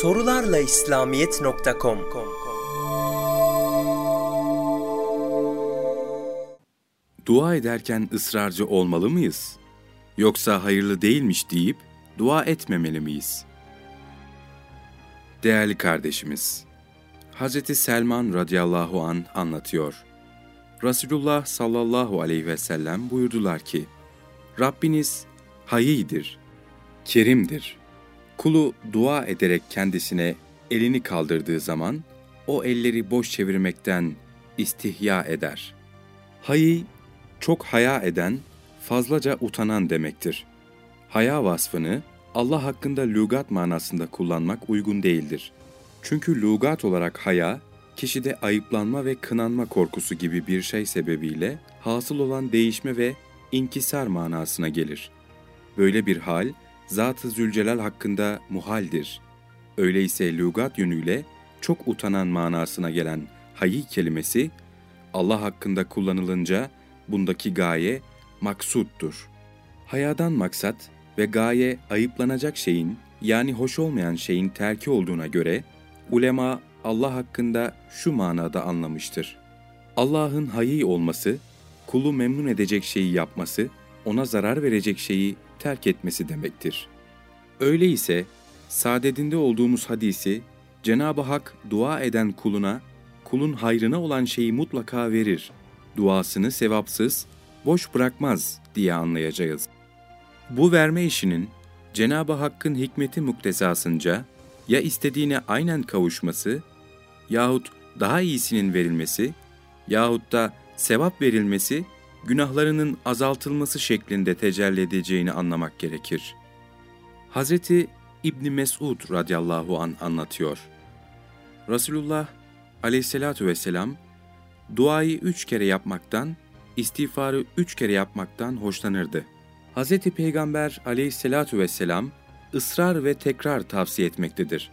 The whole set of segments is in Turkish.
Sorularla İslamiyet.com Dua ederken ısrarcı olmalı mıyız? Yoksa hayırlı değilmiş deyip dua etmemeli miyiz? Değerli kardeşimiz, Hz. Selman radıyallahu an anlatıyor. Resulullah sallallahu aleyhi ve sellem buyurdular ki, Rabbiniz hayidir, kerimdir. Kulu dua ederek kendisine elini kaldırdığı zaman, o elleri boş çevirmekten istihya eder. Hayi, çok haya eden, fazlaca utanan demektir. Haya vasfını Allah hakkında lügat manasında kullanmak uygun değildir. Çünkü lügat olarak haya, kişide ayıplanma ve kınanma korkusu gibi bir şey sebebiyle hasıl olan değişme ve inkisar manasına gelir. Böyle bir hal, Zat-ı Zülcelal hakkında muhaldir. Öyleyse lügat yönüyle çok utanan manasına gelen hayi kelimesi, Allah hakkında kullanılınca bundaki gaye maksuttur. Hayadan maksat ve gaye ayıplanacak şeyin yani hoş olmayan şeyin terki olduğuna göre ulema Allah hakkında şu manada anlamıştır. Allah'ın hayi olması, kulu memnun edecek şeyi yapması, ona zarar verecek şeyi terk etmesi demektir. Öyleyse saadetinde olduğumuz hadisi Cenab-ı Hak dua eden kuluna, kulun hayrına olan şeyi mutlaka verir. Duasını sevapsız, boş bırakmaz diye anlayacağız. Bu verme işinin Cenab-ı Hakk'ın hikmeti muktezasınca ya istediğine aynen kavuşması yahut daha iyisinin verilmesi yahut da sevap verilmesi günahlarının azaltılması şeklinde tecelli edeceğini anlamak gerekir. Hz. İbni Mesud radıyallahu an anlatıyor. Resulullah aleyhissalatu vesselam duayı üç kere yapmaktan, istiğfarı üç kere yapmaktan hoşlanırdı. Hz. Peygamber aleyhissalatu vesselam ısrar ve tekrar tavsiye etmektedir.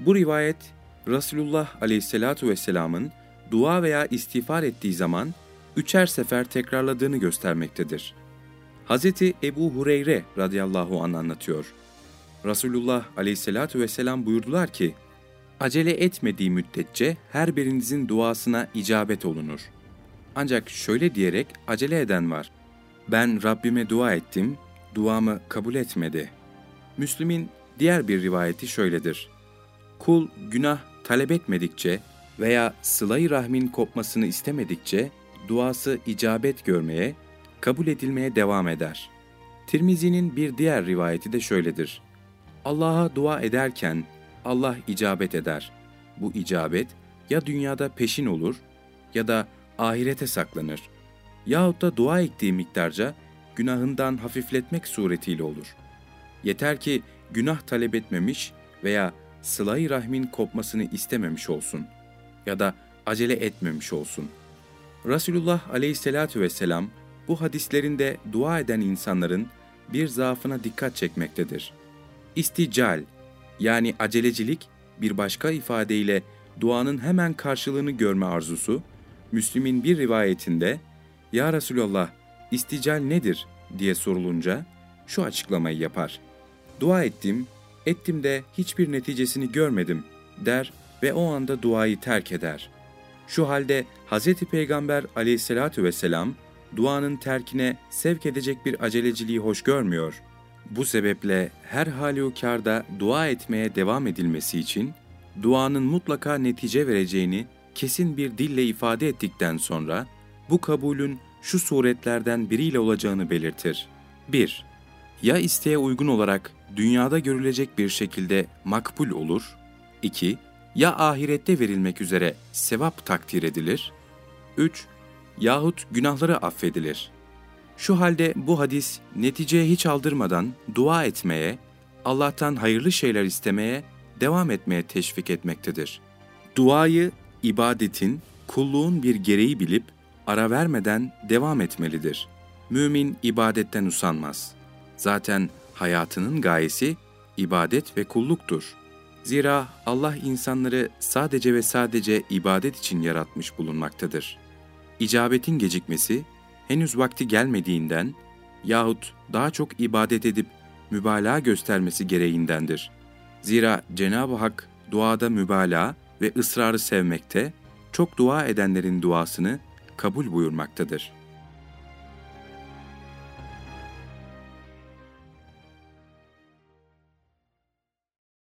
Bu rivayet Resulullah aleyhissalatu vesselamın dua veya istiğfar ettiği zaman üçer sefer tekrarladığını göstermektedir. Hz. Ebu Hureyre radıyallahu anh anlatıyor. Resulullah aleyhissalatu vesselam buyurdular ki, Acele etmediği müddetçe her birinizin duasına icabet olunur. Ancak şöyle diyerek acele eden var. Ben Rabbime dua ettim, duamı kabul etmedi. Müslüm'in diğer bir rivayeti şöyledir. Kul günah talep etmedikçe veya sıla rahmin kopmasını istemedikçe duası icabet görmeye, kabul edilmeye devam eder. Tirmizi'nin bir diğer rivayeti de şöyledir. Allah'a dua ederken Allah icabet eder. Bu icabet ya dünyada peşin olur ya da ahirete saklanır. Yahut da dua ettiği miktarca günahından hafifletmek suretiyle olur. Yeter ki günah talep etmemiş veya sıla rahmin kopmasını istememiş olsun ya da acele etmemiş olsun. Resulullah aleyhissalatü vesselam bu hadislerinde dua eden insanların bir zaafına dikkat çekmektedir. İstical yani acelecilik bir başka ifadeyle duanın hemen karşılığını görme arzusu, Müslim'in bir rivayetinde ''Ya Resulallah, istical nedir?'' diye sorulunca şu açıklamayı yapar. ''Dua ettim, ettim de hiçbir neticesini görmedim.'' der ve o anda duayı terk eder. Şu halde Hz. Peygamber aleyhissalatü vesselam duanın terkine sevk edecek bir aceleciliği hoş görmüyor.'' Bu sebeple her halükarda dua etmeye devam edilmesi için duanın mutlaka netice vereceğini kesin bir dille ifade ettikten sonra bu kabulün şu suretlerden biriyle olacağını belirtir. 1. Ya isteğe uygun olarak dünyada görülecek bir şekilde makbul olur. 2. Ya ahirette verilmek üzere sevap takdir edilir. 3. Yahut günahları affedilir. Şu halde bu hadis neticeye hiç aldırmadan dua etmeye, Allah'tan hayırlı şeyler istemeye, devam etmeye teşvik etmektedir. Duayı ibadetin, kulluğun bir gereği bilip ara vermeden devam etmelidir. Mümin ibadetten usanmaz. Zaten hayatının gayesi ibadet ve kulluktur. Zira Allah insanları sadece ve sadece ibadet için yaratmış bulunmaktadır. İcabetin gecikmesi henüz vakti gelmediğinden yahut daha çok ibadet edip mübalağa göstermesi gereğindendir. Zira Cenab-ı Hak duada mübalağa ve ısrarı sevmekte, çok dua edenlerin duasını kabul buyurmaktadır.''